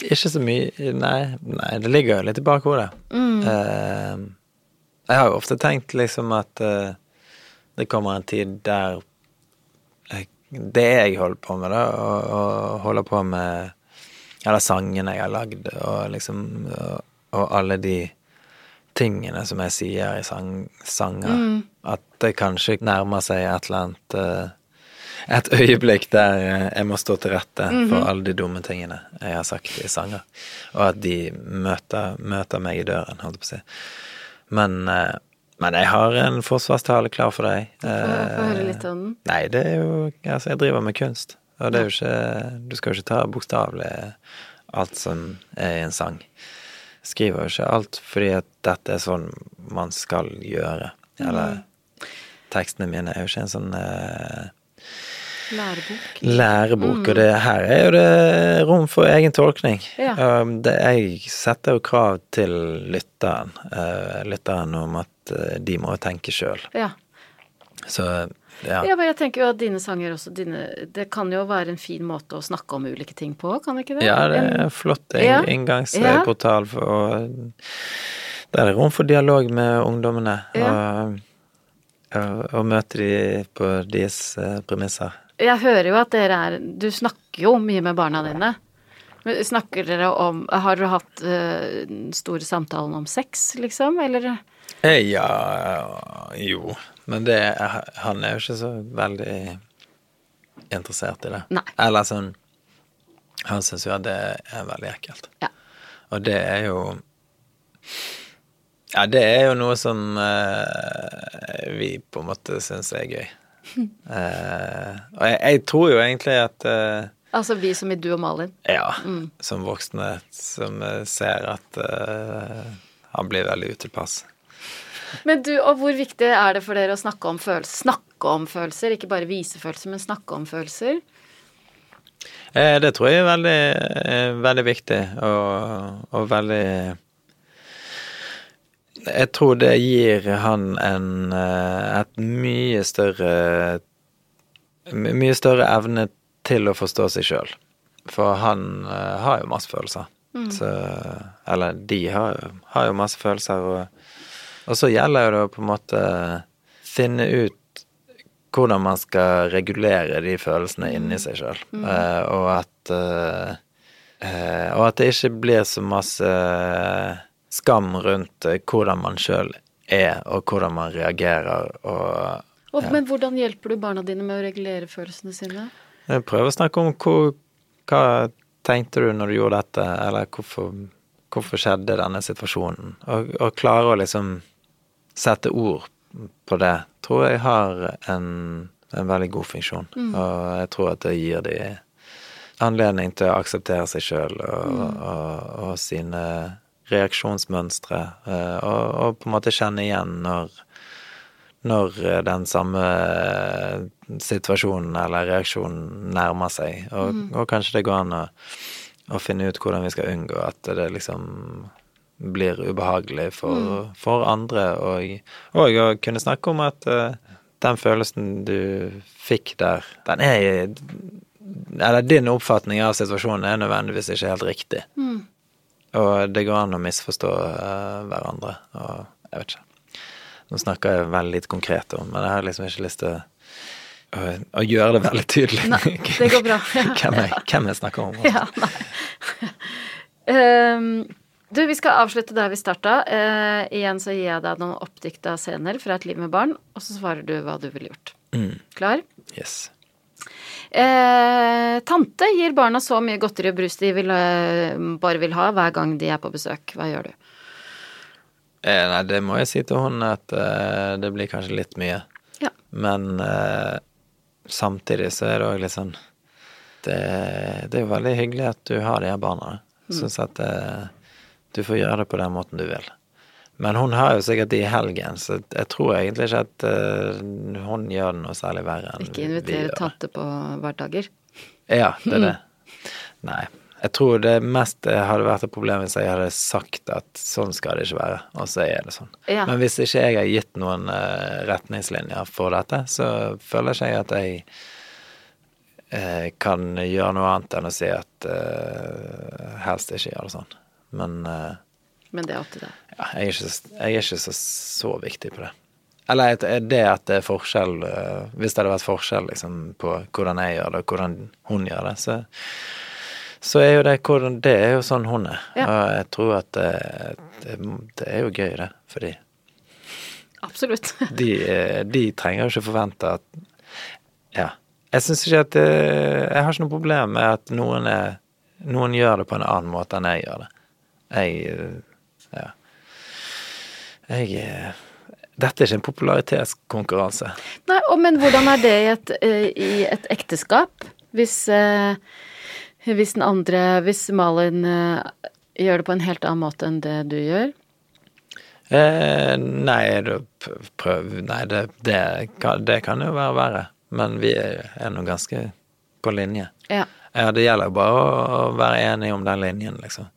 Ikke så mye Nei, nei det ligger jo litt i bakhodet. Eh, jeg har jo ofte tenkt liksom at uh, det kommer en tid der jeg, det jeg holder på med, da, og, og holder på med Eller sangene jeg har lagd, og liksom og, og alle de tingene som jeg sier i sang, sanger, at det kanskje nærmer seg et eller annet eh, et øyeblikk der eh, jeg må stå til rette for alle de dumme tingene jeg har sagt i sanger. Og at de møter, møter meg i døren, holdt jeg på å si. Men, eh, men jeg har en forsvarstale klar for deg. Få få høre Eh, litt om den. Nei, det er jo Altså, jeg driver med kunst. Og det er jo ikke Du skal jo ikke ta bokstavelig alt som er i en sang. Jeg skriver jo ikke alt fordi at dette er sånn man skal gjøre. Eller tekstene mine er jo ikke en sånn eh, Lærebok. mm. og det her er jo det rom for egen tolkning. Ja. Um, det, jeg setter jo krav til lytteren, uh, lytteren om at uh, de må tenke sjøl. Ja. Så ja. ja, men jeg tenker jo at dine sanger også dine, Det kan jo være en fin måte å snakke om ulike ting på, kan det ikke det? Ja, det er En- flott Ja. inngangsportal, for, der er det rom for dialog med ungdommene. Og, og, og møte de på deres eh, premisser. Jeg hører jo at dere er Du snakker jo mye med barna dine. Men Snakker dere om Har dere hatt den store samtalen om sex, liksom, eller? Eh, Ja, jo. Men det han er jo ikke så veldig interessert i det. Nei. Eller sånn Han syns jo at det er veldig ekkelt. Ja. Og det er jo Ja, det er jo noe som uh, vi på en måte syns er gøy. Eh, og jeg, jeg tror jo egentlig at eh, Altså vi som i du og Malin. Ja, Mm. som voksne som eh, ser at eh, han blir veldig utilpass. Men du, og hvor viktig er det for dere å snakke om følelser? Snakke om følelser, ikke bare vise følelser, men snakke om følelser? Eh, det tror jeg er veldig, eh, veldig viktig, og, og veldig Jeg tror det gir han en eh, et mye større Mye større evne til å forstå seg sjøl. For han eh, har jo masse følelser. Så Eller de har har jo masse følelser, og, og så gjelder jo det å på en måte finne ut hvordan man skal regulere de følelsene inni seg sjøl. og at eh, eh, Og at det ikke blir så masse skam rundt eh, hvordan man sjøl er, og hvordan man reagerer. Og Og, Men hvordan hjelper du barna dine med å regulere følelsene sine? jeg prøver å snakke om hvor, hva tenkte du når du gjorde dette, eller hvorfor, hvorfor skjedde denne situasjonen? Og, og klare å liksom sette ord på det, tror jeg har en, en veldig god funksjon. Og jeg tror at det gir de anledning til å akseptere seg sjøl og, og, og sine reaksjonsmønstre, eh, og, og på en måte kjenne igjen når når den samme situasjonen eller reaksjonen nærmer seg. Og, og kanskje det går an å, å finne ut hvordan vi skal unngå at det liksom blir ubehagelig for, for andre, og, og å kunne snakke om at uh, den følelsen du fikk der, den er Eller din oppfatning av situasjonen er nødvendigvis ikke helt riktig. Og det går an å misforstå uh, hverandre, og jeg vet ikke. Nå snakker jeg veldig litt konkret om, men jeg har liksom ikke lyst til å, å, gjøre det veldig tydelig. Nei, det går bra. [LAUGHS] hvem, jeg, hvem jeg snakker om. Ja. [LAUGHS] Ehm, du, vi skal avslutte der vi starta. Uh, igjen så gir jeg deg noen oppdikta scener fra et liv med barn, og så svarer du hva du ville gjort. Klar? Yes. Eh, tante gir barna så mye godteri og brus de vil, eh, bare vil ha hver gang de er på besøk. Hva gjør du? Eh, nei, det må jeg si til hun at eh, det blir kanskje litt mye. Ja. Men eh, samtidig så er det òg litt sånn det, det er jo veldig hyggelig at du har de her barna. Jeg syns at eh, du får gjøre det på den måten du vil. Men hun har jo sikkert de i helgen, så jeg tror egentlig ikke at uh, hun gjør det noe særlig verre enn vi. Ikke invitere gjør. tante på hverdager. Ja, det er det. [LAUGHS] Nei. Jeg tror det mest hadde vært et problem hvis jeg hadde sagt at sånn skal det ikke være, og så er det sånn. Ja. Men hvis ikke jeg har gitt noen eh, retningslinjer for dette, så føler ikke jeg at jeg eh, kan gjøre noe annet enn å si at eh, helst ikke gjør det sånn. Men eh, Men det er opp til deg. ja, jeg, er ikke, jeg er ikke så, så viktig på det. Eller et- det at det er forskjell eh, Hvis det hadde vært forskjell liksom, på hvordan jeg gjør det, og hvordan hun gjør det, så, så er jo det hvordan Det er jo sånn hun er. Ja. Og jeg tror at det, det, det er jo gøy, det. Absolutt. [LAUGHS] de, eh, de trenger jo ikke forvente at Ja. Jeg syns ikke at det, Jeg har ikke noe problem med at noen, er, noen gjør det på en annen måte enn jeg gjør det. Jeg. Jeg eh, Dette er ikke en popularitetskonkurranse. Nei, og, men hvordan er det i et, eh, i et ekteskap? Hvis, eh, hvis den andre Hvis Malin gjør det på en helt annen måte enn det du gjør? Eh, nei, det, prøv Nei, det, det, kan, det kan jo være verre. Men vi er, er nå ganske på linje. Ja. Ja, det gjelder jo bare å være enige om den linjen, liksom.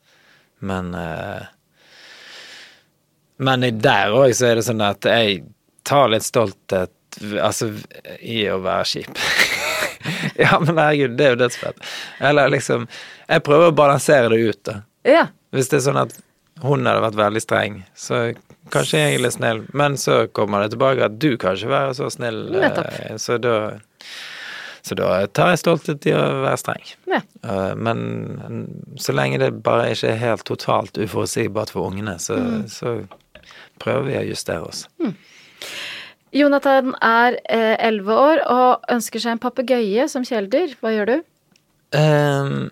Men eh, Men der òg så er det sånn at jeg tar litt stolthet Altså i å være kjip. [LAUGHS] ja, men herregud, det er jo dødsfett. Eller liksom Jeg prøver å balansere det ut, da. ja. Hvis det er sånn at hun hadde vært veldig streng, så kanskje jeg er litt snill, men så kommer det tilbake at du kan ikke være så snill, eh, Nettopp. så da så da tar jeg stolthet i å være streng. ja. Eh, Men så lenge det bare ikke er helt totalt uforutsigbart for ungene, så, så prøver vi å justere oss. Jonathan er elleve år og ønsker seg en papegøye som kjæledyr. Hva gjør du? Um,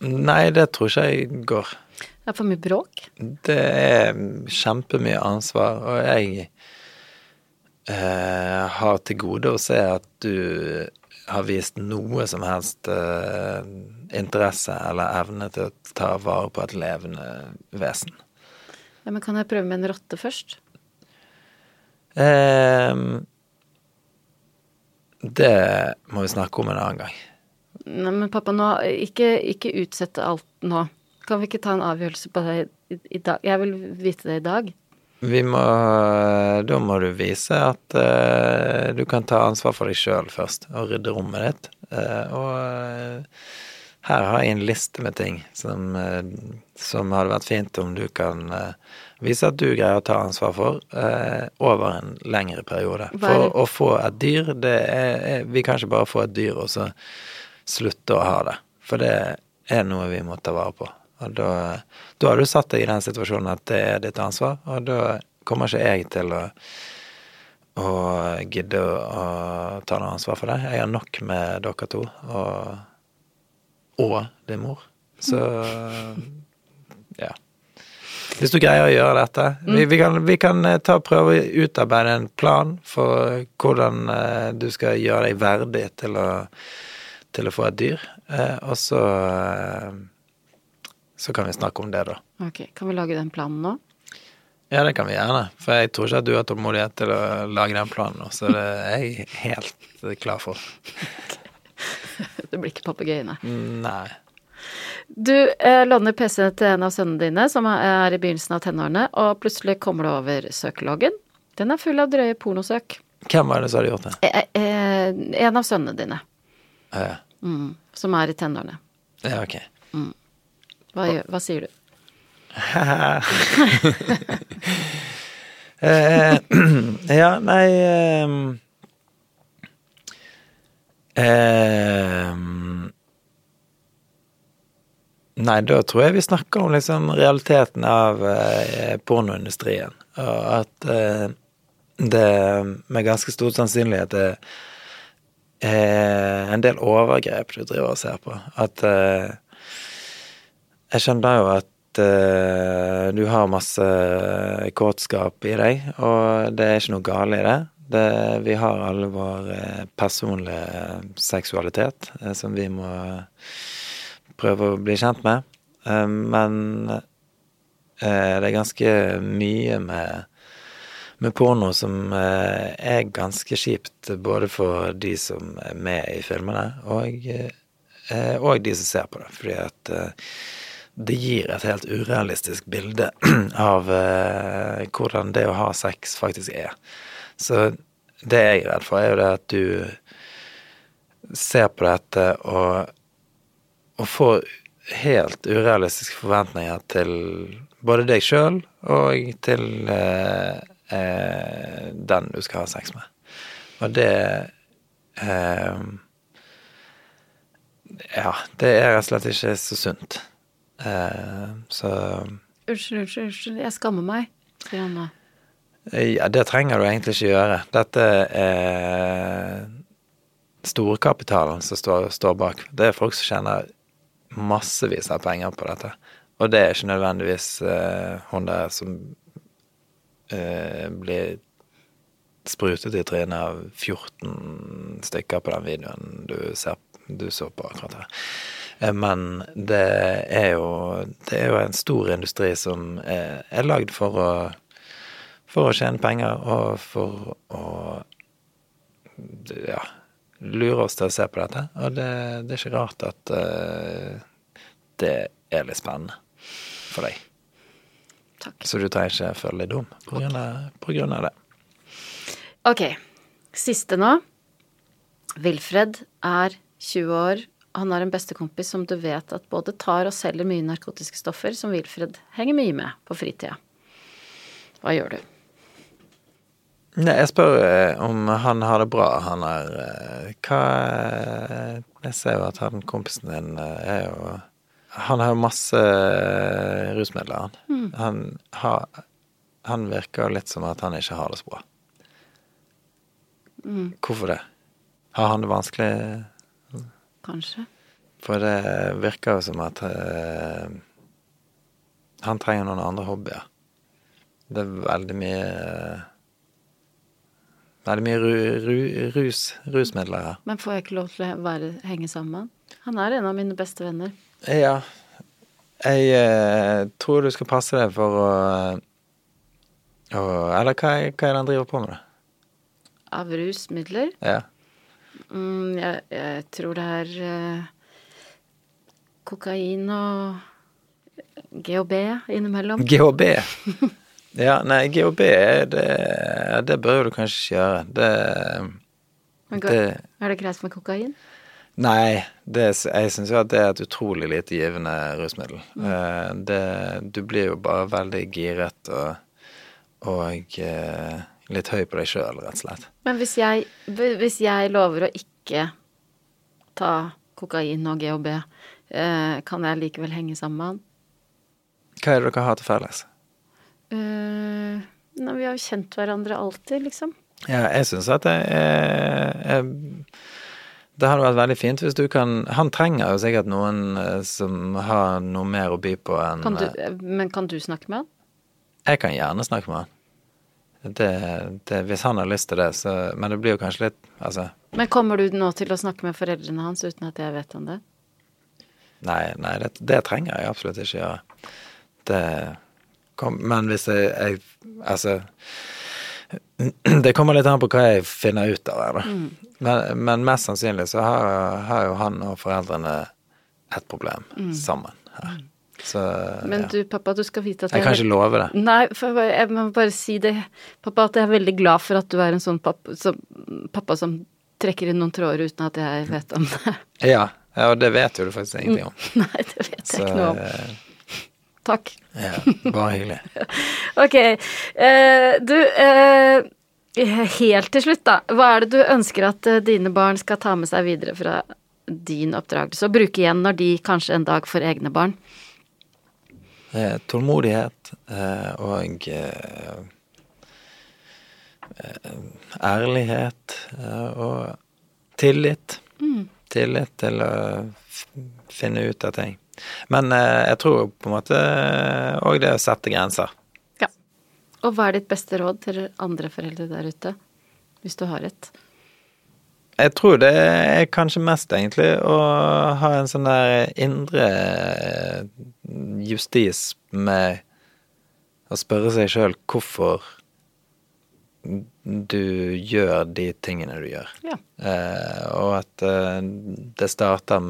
nei, det tror ikke jeg går. Det er for mye bråk. Det er kjempemye ansvar, og jeg eh, har til gode å se at du har vist noe som helst eh, interesse eller evne til å ta vare på et levende vesen. Ja, men kan jeg prøve med en rotte først? Ehm, det må vi snakke om en annen gang. Nei, men pappa, nå, ikke, ikke utsette alt nå. Kan vi ikke ta en avgjørelse på det i, i dag? Jeg vil vite det i dag. Vi må Da må du vise at uh, du kan ta ansvar for deg sjøl først, og rydde rommet ditt. Uh, og uh, her har jeg en liste med ting som, eh, som hadde vært fint om du kan eh, vise at du greier å ta ansvar for eh, over en lengre periode. Er For å få et dyr, det er, er Vi kan ikke bare få et dyr og så slutte å ha det. For det er noe vi må ta vare på. Og da, da har du satt deg i den situasjonen at det er ditt ansvar, og da kommer ikke jeg til å, å gidde å, å ta noe ansvar for det. Jeg har nok med dere to, og, og din mor. Så ja. Hvis du greier å gjøre dette Vi, vi kan, vi kan eh, ta prøve å utarbeide en plan for hvordan eh, du skal gjøre deg verdig til å, til å få et dyr, eh, og så så kan vi snakke om det, da. Ok, Kan vi lage den planen nå? Ja, det kan vi gjerne. For jeg tror ikke at du har tålmodighet til å lage den planen nå, så det er jeg helt klar for. [LAUGHS] Det blir ikke papegøyene? nei. Du eh, låner PC-en til en av sønnene dine, som er i begynnelsen av tenårene, og plutselig kommer du over søkeloggen. Den er full av drøye pornosøk. Hvem var det som hadde gjort det? Eh, eh, en av sønnene dine, Ja, mm, som er i tenårene. ja ok. Hva, gjør, hva sier du? [LAUGHS] Eh, [CLEARS THROAT] ja, nei eh, eh, Nei, da tror jeg vi snakker om liksom realiteten av eh, pornoindustrien. Og at eh, det med ganske stor sannsynlighet er eh, en del overgrep du driver og ser på. At jeg skjønner jo at uh, du har masse kåtskap i deg, og det er ikke noe galt i det. det vi har alle vår eh, personlige seksualitet eh, som vi må prøve å bli kjent med. Uh, men uh, det er ganske mye med, med porno som er ganske kjipt, både for de som er med i filmene, og, og de som ser på det. Fordi at det gir et helt urealistisk bilde [CLEARS THROAT] av eh, hvordan det å ha sex faktisk er. Så det jeg er redd for, er jo det at du ser på dette og, og får helt urealistiske forventninger til både deg sjøl og til eh, eh, den du skal ha sex med. Og det eh, Ja, det er rett og slett ikke så sunt. Eh, så Unnskyld, unnskyld, unnskyld, jeg skammer meg, sier han. Ja, det trenger du egentlig ikke gjøre. Dette er storkapitalen som står, står bak. Det er folk som tjener massevis av penger på dette. Og det er ikke nødvendigvis uh, hun der som uh, blir sprutet i trynet av 14 stykker på den videoen du, ser, du så på akkurat her. Uh, men det er, jo, det er jo en stor industri som er, er lagd for å for å tjene penger og for å ja, lure oss til å se på dette. Og det, det er ikke rart at uh, det er litt spennende for deg. Takk. Så du trenger ikke føle deg dum på grunn, av, på grunn av det. Ok, siste nå. Wilfred er 20 år. Han har en bestekompis som du vet at både tar og selger mye narkotiske stoffer, som Wilfred henger mye med på fritida. Hva gjør du? Nei, jeg spør eh, om han har det bra, han er eh, Hva eh, Jeg ser jo at han kompisen din er jo Han har jo masse rusmidler, han. Mm. Han, har, han virker litt som at han ikke har det så bra. Mm. Hvorfor det? Har han det vanskelig? Kanskje? For det virker jo som at uh, han trenger noen andre hobbyer. Det er veldig mye uh, Veldig mye ru, ru, rus, rusmidler her. Men får jeg ikke lov til å være, henge sammen med han? Han er en av mine beste venner. Ja. Jeg uh, tror du skal passe deg for å, Eller hva, hva er det han driver på med, da? Av rusmidler? Ja. Mm, jeg, jeg tror det er eh, kokain og GHB innimellom. GHB. Ja, nei, GHB, det, det bør du kanskje ikke gjøre. Det, går- det Er det greit med kokain? Nei, det, jeg syns jo at det er et utrolig lite givende rusmiddel. Eh, Det, du blir jo bare veldig giret og, og eh, litt høy på deg sjøl, rett og slett. Men hvis jeg, hvis jeg lover å ikke ta kokain og GHB, eh, kan jeg likevel henge sammen med han? Hva er det dere har til felles? Uh, nei, vi har jo kjent hverandre alltid, liksom. Ja, jeg syns at det er, er Det hadde vært veldig fint hvis du kan Han trenger jo sikkert noen eh, som har noe mer å by på enn Kan du, eh, men kan du snakke med han? Jeg kan gjerne snakke med han. Det, det, hvis han har lyst til det, så Men det blir jo kanskje litt Altså, Men kommer du nå til å snakke med foreldrene hans uten at jeg vet om det? nei, nei det, det trenger jeg absolutt ikke gjøre. Det kom, Men hvis jeg, jeg Altså Det kommer litt an på hva jeg finner ut av det. Mm. Men, men mest sannsynlig så har, har jo han og foreldrene et problem sammen her. Så Men ja. du, pappa, du skal vite at Jeg kan ikke love det. Nei, for jeg jeg må bare si det, pappa, at jeg er veldig glad for at du er en sånn pappa som, pappa som trekker inn noen tråder uten at jeg vet om det. Ja, ja, og det vet jo du faktisk ingenting om. [LAUGHS] Nei, det vet jeg Så ikke noe om. eh, Takk. ja, bare hyggelig. [LAUGHS] Ok. eh, du, eh, helt til slutt, da. Hva er det du ønsker at eh, dine barn skal ta med seg videre fra din oppdragelse, og bruke igjen når de kanskje en dag får egne barn? Eh, tålmodighet eh, og eh, eh, ærlighet eh, og tillit. Tillit til å finne ut av ting. Men eh, jeg tror på en måte òg det å sette grenser. Ja. Og hva er ditt beste råd til andre foreldre der ute, hvis du har et? Jeg tror det er kanskje mest egentlig å ha en sånn der indre justis med å spørre seg sjøl hvorfor du gjør de tingene du gjør. Ja. Eh, og at eh, det starter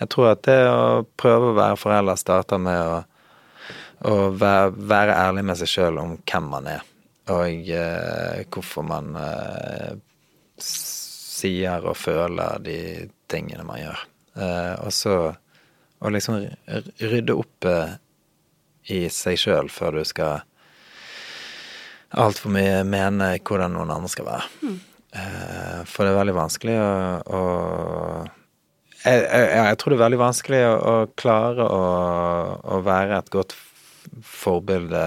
Jeg tror at det å prøve å være forelder starter med å, å være, være ærlig med seg sjøl om hvem man er, og eh, hvorfor man eh, sier og føler de tingene man gjør. Eh, og så å liksom rydde opp eh, i seg sjøl før du skal altfor mye mene hvordan noen andre skal være. Eh, for det er veldig vanskelig å, å jeg, jeg, jeg tror det er veldig vanskelig å, å klare å, å være et godt forbilde,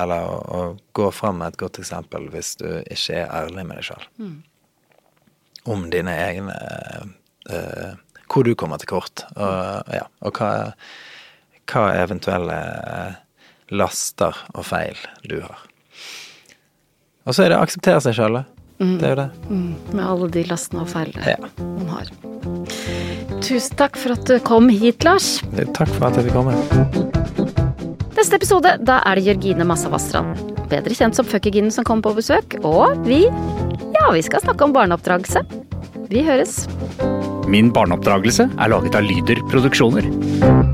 eller å, å gå fram med et godt eksempel hvis du ikke er ærlig med deg sjøl. Mm. Om dine egne eh, Hvor du kommer til kort, og, ja, og hva, hva eventuelle laster og feil du har. Og så er det å akseptere seg sjøl, Mm. Det er jo det. Mm, med alle de lastene og feilene Ja. man har. Tusen takk for at du kom hit, Lars. Takk for at jeg fikk komme. Neste episode, da er det Jørgine Massa Vassdrand. Bedre kjent som Fuckyginen som kommer på besøk. Og vi, vi skal snakke om barneoppdragelse. Vi høres. Min barneoppdragelse er laget av Lyder Produksjoner.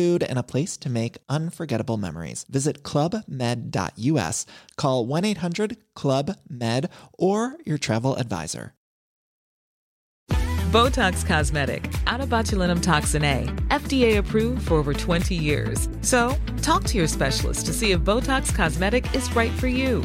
food, and a place to make unforgettable memories. Visit clubmed.us, call 1 800 Club Med, or your travel advisor. Botox Cosmetic, out of botulinum toxin A, FDA approved for over 20 years. So, talk to your specialist to see if Botox Cosmetic is right for you.